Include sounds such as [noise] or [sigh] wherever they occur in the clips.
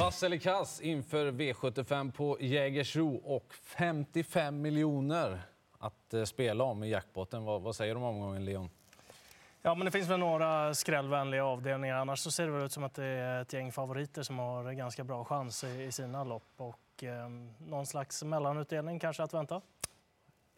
Vass eller kass inför V75 på Jägersro och 55 miljoner att eh, spela om i jackpotten. Vad, vad säger du om omgången, Leon? Ja, men det finns väl några skrällvänliga avdelningar. Annars så ser det väl ut som att det är ett gäng favoriter som har ganska bra chans i, i sina lopp. Och, eh, någon slags mellanutdelning kanske att vänta.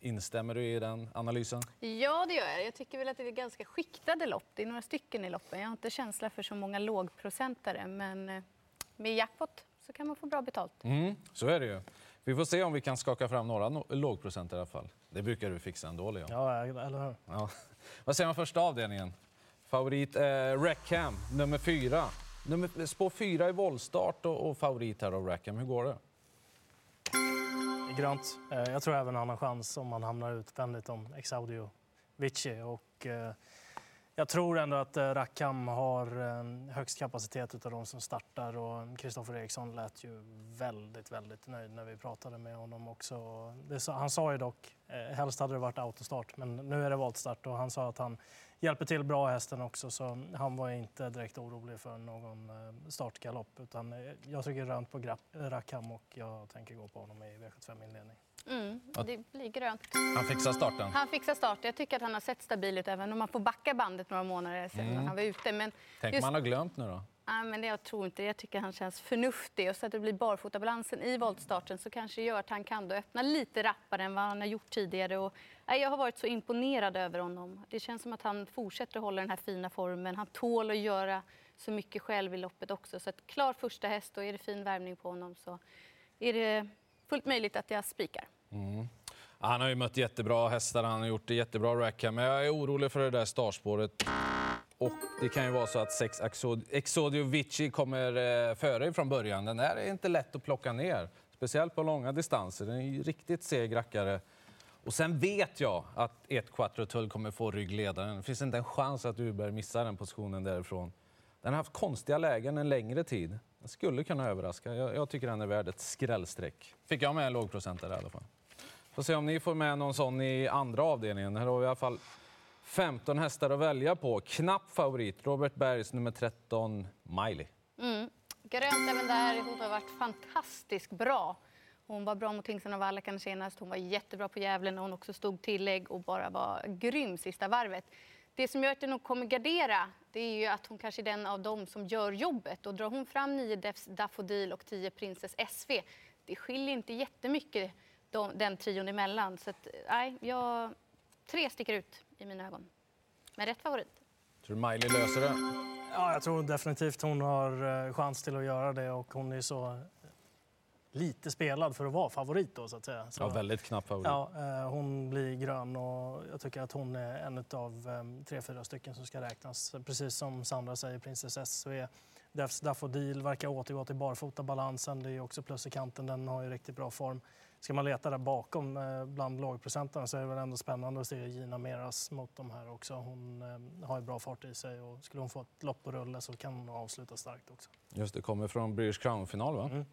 Instämmer du i den analysen? Ja, det gör jag. Jag tycker väl att det är ganska skiktade lopp. Det är några stycken i loppen. Jag har inte känsla för så många lågprocentare, men eh, med jackpot så kan man få bra betalt. Mm, så är det ju. Vi får se om vi kan skaka fram några no lågprocent i alla fall. Det brukar du fixa ändå, Leon. Ja, eller hur? Ja. Vad säger man första avdelningen? Favorit eh, Rackham, nummer fyra. Nummer, spår fyra i voltstart och, och favorit här av Rackham. Hur går det? Grönt. Eh, jag tror även han har chans om han hamnar utvändigt om Exaudio Vici. Och, eh, jag tror ändå att eh, Rackham har högst kapacitet av de som startar och Kristoffer Eriksson lät ju väldigt, väldigt nöjd när vi pratade med honom också. Han sa ju dock, eh, helst hade det varit autostart, men nu är det voltstart och han sa att han hjälper till bra hästen också så han var inte direkt orolig för någon startgalopp utan jag tycker rönt på Rackham och jag tänker gå på honom i V75-inledning. Mm, det blir grönt. Han fixar starten? Han fixar starten. Jag tycker att han har sett stabil ut även om man får backa bandet några månader sedan mm. han var ute. Men Tänk just... man har glömt nu då? Ja, men det jag tror inte Jag tycker han känns förnuftig. Och så att det blir barfotabalansen i voltstarten så kanske gör att han kan då öppna lite rappare än vad han har gjort tidigare. Och, nej, jag har varit så imponerad över honom. Det känns som att han fortsätter att hålla den här fina formen. Han tål att göra så mycket själv i loppet också. Så att klar första häst och är det fin värmning på honom så är det fullt möjligt att jag spikar. Mm. Han har ju mött jättebra hästar, han har gjort det jättebra rack här, men jag är orolig för det där startspåret. Och det kan ju vara så att sex Exodio Vici kommer eh, före från början. Den är inte lätt att plocka ner, speciellt på långa distanser. Den är ju riktigt seg rackare. Och sen vet jag att ett Quattro Tull kommer få ryggledaren. Det finns inte en chans att Uberg missar den positionen därifrån. Den har haft konstiga lägen en längre tid. Den skulle kunna överraska. Jag, jag tycker den är värd ett skrällstreck. Fick jag med en lågprocentare i alla fall. Får se om ni får med någon sån i andra avdelningen. Här har vi i alla fall 15 hästar att välja på. Knapp favorit, Robert Bergs nummer 13, Miley. Mm. Grönt även där. Hon har varit fantastiskt bra. Hon var bra mot Tingsryd och Vallakan senast. Hon var jättebra på Gävle när hon också stod tillägg och bara var grym sista varvet. Det som gör att hon kommer gardera det är ju att hon kanske är den av dem som gör jobbet. Och drar hon fram 9 Defs Daffodil och 10 Princess SV, det skiljer inte jättemycket de, den trion emellan. Så att, nej, jag, tre sticker ut i mina ögon. Men rätt favorit. Tror du Miley löser det? Ja, jag tror definitivt hon har eh, chans till att göra det och hon är så lite spelad för att vara favorit då så att säga. Så, ja, väldigt knapp favorit. Ja, eh, hon blir grön och jag tycker att hon är en av eh, tre, fyra stycken som ska räknas. Precis som Sandra säger, Princess SV, Defs Daffodil verkar återgå till barfotabalansen. Det är också plus i kanten, den har ju riktigt bra form. Ska man leta där bakom eh, bland lågprocentarna så är det väl ändå spännande att se Gina Meras mot de här också. Hon har ju bra fart i sig och skulle hon få ett lopp på rulle så kan hon avsluta starkt också. Just det, kommer från British Crown-final va? Mm.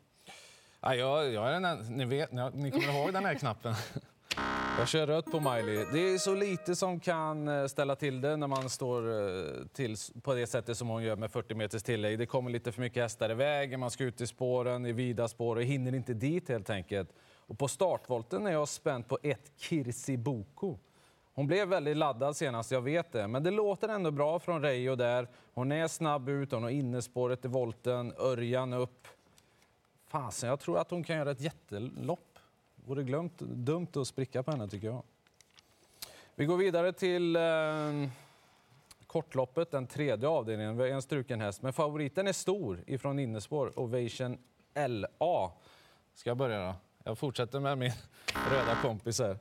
Ja, jag, jag är den, ni, vet, ni kommer ihåg den här knappen? [laughs] Jag kör rött på Miley. Det är så lite som kan eh, ställa till det när man står eh, till på det sättet som hon gör med 40 meters tillägg. Det kommer lite för mycket hästar i vägen, man ska ut i spåren, i vida spår och hinner inte dit helt enkelt. Och på startvolten är jag spänd på ett Kirsi Boko. Hon blev väldigt laddad senast, jag vet det. Men det låter ändå bra från Reijo där. Hon är snabb ut, hon har innespåret i volten, Örjan upp. Fasen, jag tror att hon kan göra ett jättelopp. Vore glömt, dumt att spricka på henne tycker jag. Vi går vidare till eh, kortloppet, den tredje avdelningen. Vi har en struken häst, men favoriten är stor ifrån innespår, Ovation LA. Ska jag börja då? Jag fortsätter med min [laughs] röda kompis här.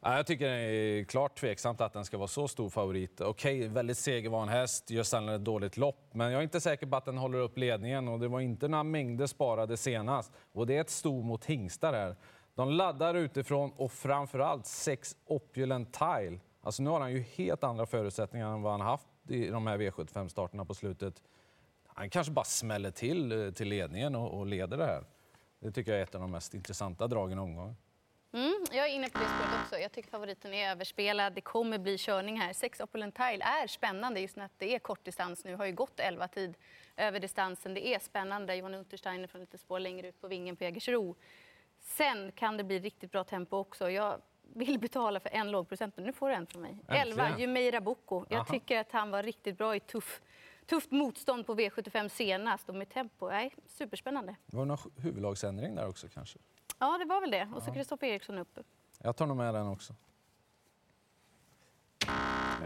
Jag tycker det är klart tveksamt att den ska vara så stor favorit. Okej, väldigt segervan häst, gör sällan ett dåligt lopp. Men jag är inte säker på att den håller upp ledningen och det var inte några mängder sparade senast. Och det är ett sto mot hingstar här. De laddar utifrån och framförallt sex Opulent Tile. Alltså nu har han ju helt andra förutsättningar än vad han haft i de här V75-starterna på slutet. Han kanske bara smäller till eh, till ledningen och, och leder det här. Det tycker jag är ett av de mest intressanta dragen i omgången. Mm, jag är inne på det spåret också. Jag tycker favoriten är överspelad. Det kommer bli körning här. Sex Opulent Tile är spännande just när det är kortdistans nu. har ju gått 11 tid över distansen. Det är spännande. Johan Untersteiner från lite spår längre ut på vingen på Jägersro. Sen kan det bli riktigt bra tempo också. Jag vill betala för en lågprocent, men nu får du en från mig. Äntligen. 11, Jumeira Boko. Jag tycker att han var riktigt bra i tuff, tufft motstånd på V75 senast och med tempo. Nej, superspännande. Det var någon huvudlagsändring där också kanske. Ja, det var väl det. Och så Kristoffer Eriksson upp. Jag tar nog med den också.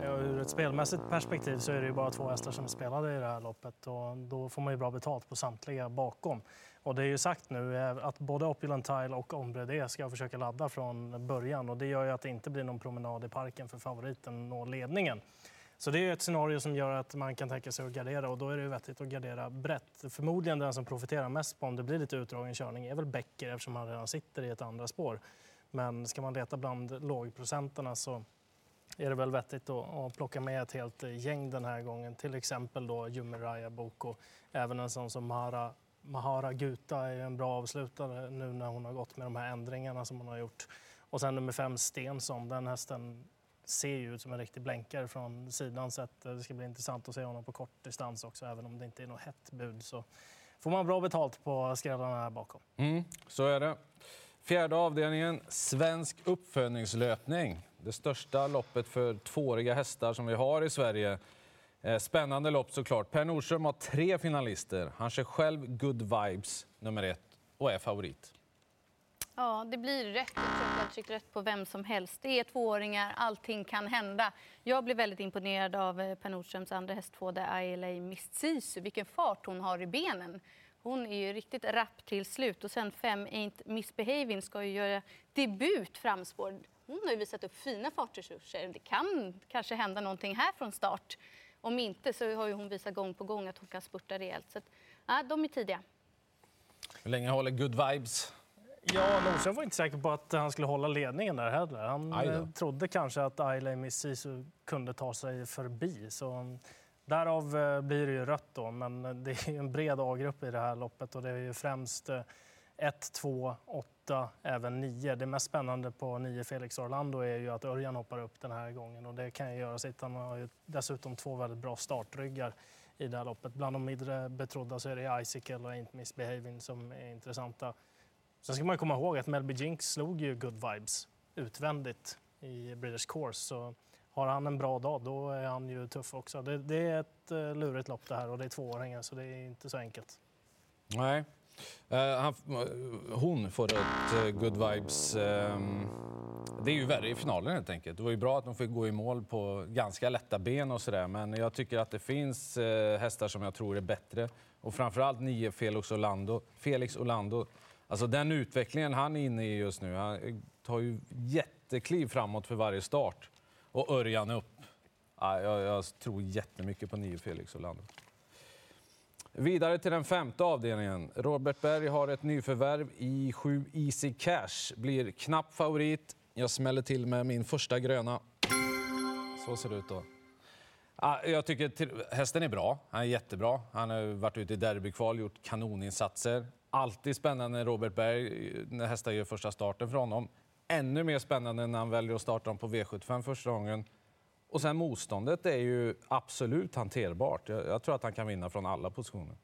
Ja, ur ett spelmässigt perspektiv så är det ju bara två hästar som är spelade i det här loppet och då får man ju bra betalt på samtliga bakom. Och det är ju sagt nu eh, att både Opulent Tile och Ombre ska försöka ladda från början och det gör ju att det inte blir någon promenad i parken för favoriten nå ledningen. Så det är ett scenario som gör att man kan tänka sig att gardera och då är det ju vettigt att gardera brett. Förmodligen den som profiterar mest på om det blir lite utdragen körning är väl Becker eftersom han redan sitter i ett andra spår. Men ska man leta bland lågprocenterna så är det väl vettigt att, plocka med ett helt gäng den här gången. Till exempel då Jumeraya Boko. Även en sån som Mahara, Mahara Guta är en bra avslutare nu när hon har gått med de här ändringarna som hon har gjort. Och sen nummer fem Stensson, den hästen ser ju ut som en riktig blänkare från sidan sett. Eh, det ska bli intressant att se honom på kort distans också, även om det inte är något hett bud. Så får man bra betalt på skräddarna. här bakom. Mm, så är det. Fjärde avdelningen, svensk uppfödningslöpning. Det största loppet för tvååriga hästar som vi har i Sverige. Eh, spännande lopp såklart. Per Nordström har tre finalister. Han kör själv Good Vibes nummer ett och är favorit. Ja, det blir rätt. Jag rätt på vem som helst. Det är tvååringar, allting kan hända. Jag blev väldigt imponerad av eh, Per Nordströms andra häst, ILA Miss Sisu. Vilken fart hon har i benen. Hon är ju riktigt rapp till slut. Och sen fem Ain't Misbehaving ska ju göra debut framspår. Hon har ju visat upp fina fartresurser. Det kan kanske hända någonting här från start. Om inte så har ju hon visat gång på gång att hon kan spurta rejält. Så att, ja, de är tidiga. Hur länge håller Good Vibes? Ja, Nordström var inte säker på att han skulle hålla ledningen där heller. Han eh, trodde kanske att Ailey Missisu kunde ta sig förbi. Så mm, därav eh, blir det ju rött då, men eh, det är en bred A-grupp i det här loppet och det är ju främst 1, 2, 8, även 9. Det mest spännande på 9 Felix Orlando är ju att Örjan hoppar upp den här gången och det kan ju göra sitt. Han har ju dessutom två väldigt bra startryggar i det här loppet. Bland de mindre betrodda så är det Icicle och Ain't Misbehaving som är intressanta. Sen ska man komma ihåg att Melby Jinx slog ju Good Vibes utvändigt i British Course. Så har han en bra dag, då är han ju tuff också. Det, det är ett eh, lurigt lopp det här och det är tvååringar så det är inte så enkelt. Nej. Eh, han, eh, hon får ett good vibes. Ehm, det är ju värre i finalen helt enkelt. Det var ju bra att de fick gå i mål på ganska lätta ben och sådär. Men jag tycker att det finns hästar som jag tror är bättre. Och framförallt nio Felix Orlando. Felix Orlando. Alltså den utvecklingen han är inne i just nu. Han tar ju jättekliv framåt för varje start. Och Örjan upp. Ja, jag, jag tror jättemycket på nio Felix Orlando. Vidare till den femte avdelningen. Robert Berg har ett nyförvärv i 7 Easy Cash. Blir knapp favorit. Jag smäller till med min första gröna. Så ser det ut då. Jag tycker till, hästen är bra. Han är jättebra. Han har varit ute i derbykval, gjort kanoninsatser. Alltid spännande när Robert Berg, när hästar gör första starten för honom. Ännu mer spännande när han väljer att starta dem på V75 första gången. Och sen motståndet är ju absolut hanterbart. Jag, jag tror att han kan vinna från alla positioner.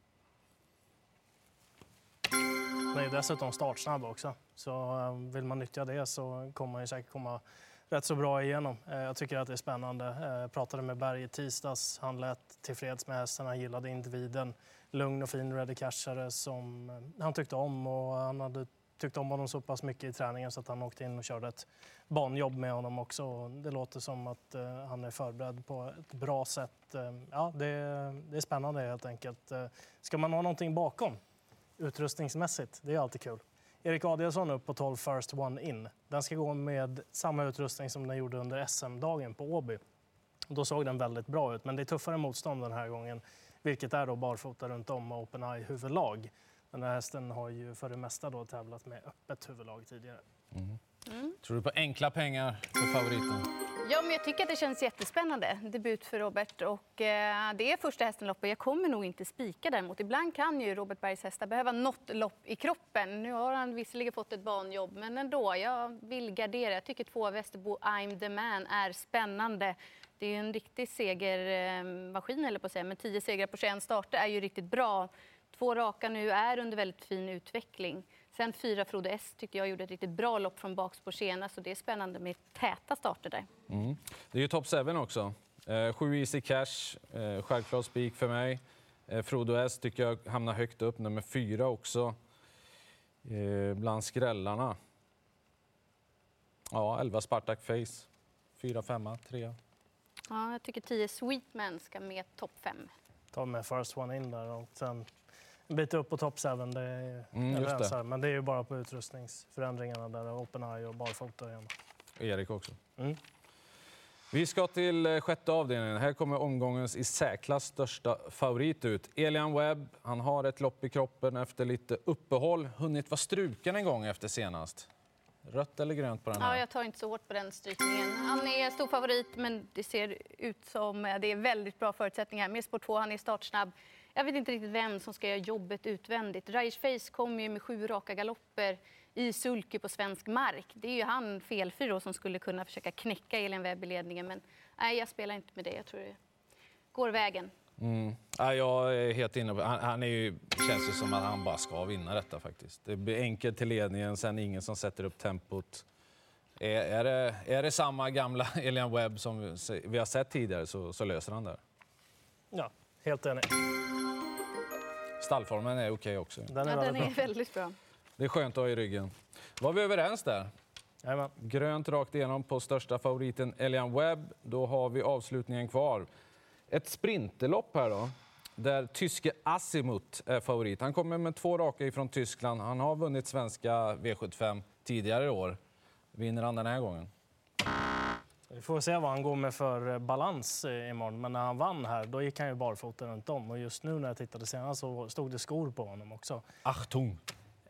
Han är dessutom startsnabb också. Så eh, vill man nyttja det så kommer man ju säkert komma rätt så bra igenom. Eh, jag tycker att det är spännande. Jag pratade med Berg i tisdags. Han lät tillfreds med hästen, han gillade individen. Lugn och fin ready cashare som eh, han tyckte om och han hade tyckt om honom så pass mycket i träningen så att han åkte in och körde ett banjobb med honom också. Det låter som att han är förberedd på ett bra sätt. Ja, det, det är spännande helt enkelt. Ska man ha någonting bakom utrustningsmässigt, det är alltid kul. Erik Adielsson upp på 12 First One In. Den ska gå med samma utrustning som den gjorde under SM-dagen på Åby. Då såg den väldigt bra ut, men det är tuffare motstånd den här gången. Vilket är då barfota runt om och Open Eye huvudlag. Den här hästen har ju för det mesta då tävlat med öppet huvudlag tidigare. Tror du på enkla pengar för favoriten? Ja, men jag tycker att det känns jättespännande. Debut för Robert. Och, eh, det är första hästen loppet. Jag kommer nog inte spika däremot. Ibland kan ju Robert Bergs hästar behöva något lopp i kroppen. Nu har han visserligen fått ett banjobb, men ändå. Jag vill gardera. Jag tycker två Västerbo I'm the man är spännande. Det är ju en riktig segermaskin, eh, eller på att säga. Men tio segrar på 21 starter är ju riktigt bra. Två raka nu är under väldigt fin utveckling. Sen fyra Frode S tyckte jag gjorde ett riktigt bra lopp från bakspår senast. Så det är spännande med täta starter där. Mm. Det är ju top 7 också. Eh, sju Easy Cash, eh, självklar spik för mig. Eh, Frodo S tycker jag hamnar högt upp, nummer fyra också. Eh, bland skrällarna. Ja, 11 Spartak Face. Fyra, femma, trea. Ja, jag tycker 10 Sweetman ska med topp 5. Ta med first one in där och sen bit upp på top 7. Det är, Mm, det. här, men det är ju bara på utrustningsförändringarna där open eye och barfota igen. Erik också. Mm. Vi ska till eh, sjätte avdelningen. Här kommer omgångens i särklass största favorit ut. Elian Webb. Han har ett lopp i kroppen efter lite uppehåll. Hunnit vara struken en gång efter senast. Rött eller grönt på den här? Ja, jag tar inte så hårt på den strykningen. Han är stor favorit, men det ser ut som eh, det är väldigt bra förutsättningar. Med spår 2, han är startsnabb. Jag vet inte riktigt vem som ska göra jobbet utvändigt. Raish Face kommer ju med sju raka galopper i sulky på svensk mark. Det är ju han felfri då, som skulle kunna försöka knäcka Elin Webb i ledningen. Men nej, jag spelar inte med det. Jag tror det går vägen. Mm. Ja, jag är helt inne på han, han är ju, känns ju som att han bara ska vinna detta faktiskt. Det blir enkelt till ledningen, sen ingen som sätter upp tempot. Är, är, det, är det samma gamla [laughs] Elian Webb som vi- vi har sett tidigare så, så löser han det. Ja, helt enig. Stallformen är okej också. Den är Ja, den väldigt är bra. väldigt bra. Det är skönt att ha i ryggen. Var vi överens där? Jajamän. Grönt rakt igenom på största favoriten Elian Webb. Då har vi avslutningen kvar. Ett sprinterlopp här då, där tyske Asimut är favorit. Han kommer med två raka ifrån Tyskland. Han har vunnit svenska V75 tidigare i år. Vinner han den här gången? Vi får se vad han går med för eh, balans eh, imorgon. Men när han vann här, då gick han ju barfota runt om. Och just nu när jag tittade senast så stod det skor på honom också. Achtung!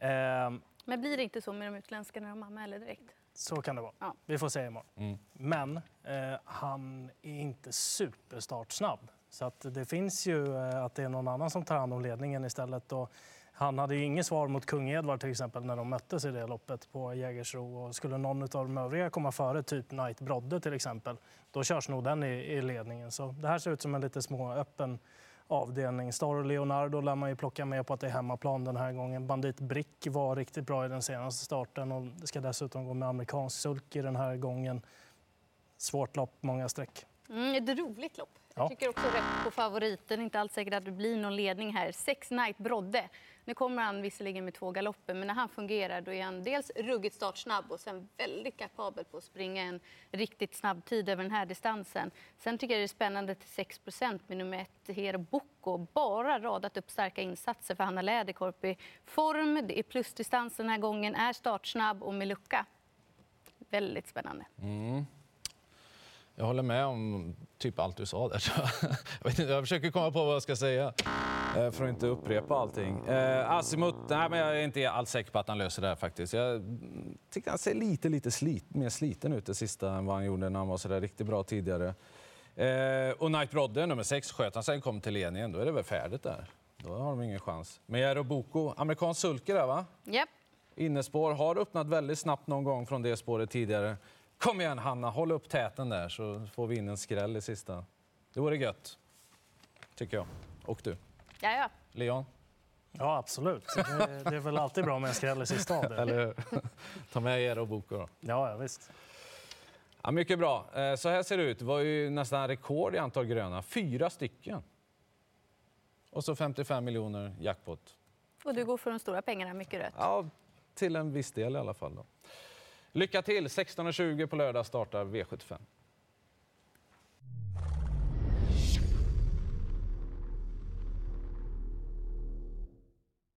Ehm, Men blir det inte så med de utländska när de anmäler direkt? så kan det vara. Ja. Vi får se imorgon. Mm. Men eh, han är inte superstartsnabb. Så att det finns ju eh, att det är någon annan som tar hand om ledningen istället. Och han hade ju inget svar mot kung Edvard till exempel när de möttes i det loppet på Jägersro. Och skulle någon av de övriga komma före, typ Knight Brodde till exempel, då körs nog den i, i ledningen. Så det här ser ut som en lite små öppen avdelning. Star och Leonardo lär man ju plocka med på att det är hemmaplan den här gången. Bandit Brick var riktigt bra i den senaste starten och det ska dessutom gå med amerikansk sulky den här gången. Svårt lopp, många streck. Mm, ett roligt lopp. Ja. Jag tycker också rätt på favoriten. Inte alls säkert att det blir någon ledning här. Sex Night Brodde. Nu kommer han visserligen med två galopper, men när han fungerar då är han dels ruggigt startsnabb och sen väldigt kapabel på att springa en riktigt snabb tid över den här distansen. Sen tycker jag det är spännande till 6 med nummer ett Hero Bocco. Bara radat upp starka insatser för Hanna Läderkorp i form. Det är plusdistans den här gången, är startsnabb och med lucka. Väldigt spännande. Mm. Jag håller med om typ allt du sa där. [laughs] Jag, vet inte, jag försöker komma på vad jag ska säga eh, för att inte upprepa allting. Eh, Asimut, nej, men jag är inte alls säker på att han löser det här faktiskt. Jag tycker han ser lite, lite slit, mer sliten ut det sista än vad han gjorde när han var så där riktigt bra tidigare. Eh, och Knight Brodde, nummer sex, sköt han sen kom till ledningen, då är det väl färdigt där. Då har de ingen chans. Men Jero Boko, amerikansk sulke där va? Japp. Innespår har öppnat väldigt snabbt någon gång från det spåret tidigare. Kom igen Hanna, håll upp täten där så får vi in en skräll i sista. Det vore gött, tycker jag. Och du, Ja, ja. Leon? Ja, absolut. Det, det är väl alltid bra med en skräll i sista. Eller hur? [laughs] Ta med er och Boko då. Ja, ja, visst. Ja, mycket bra. Eh, Så här ser det ut. Det var ju nästan rekord i antal gröna. Fyra stycken. Och så 55 miljoner jackpot. Och du går för de stora pengarna, mycket rött. Ja, till en viss del i alla fall. Då. Lycka till! 16.20 på lördag startar V75.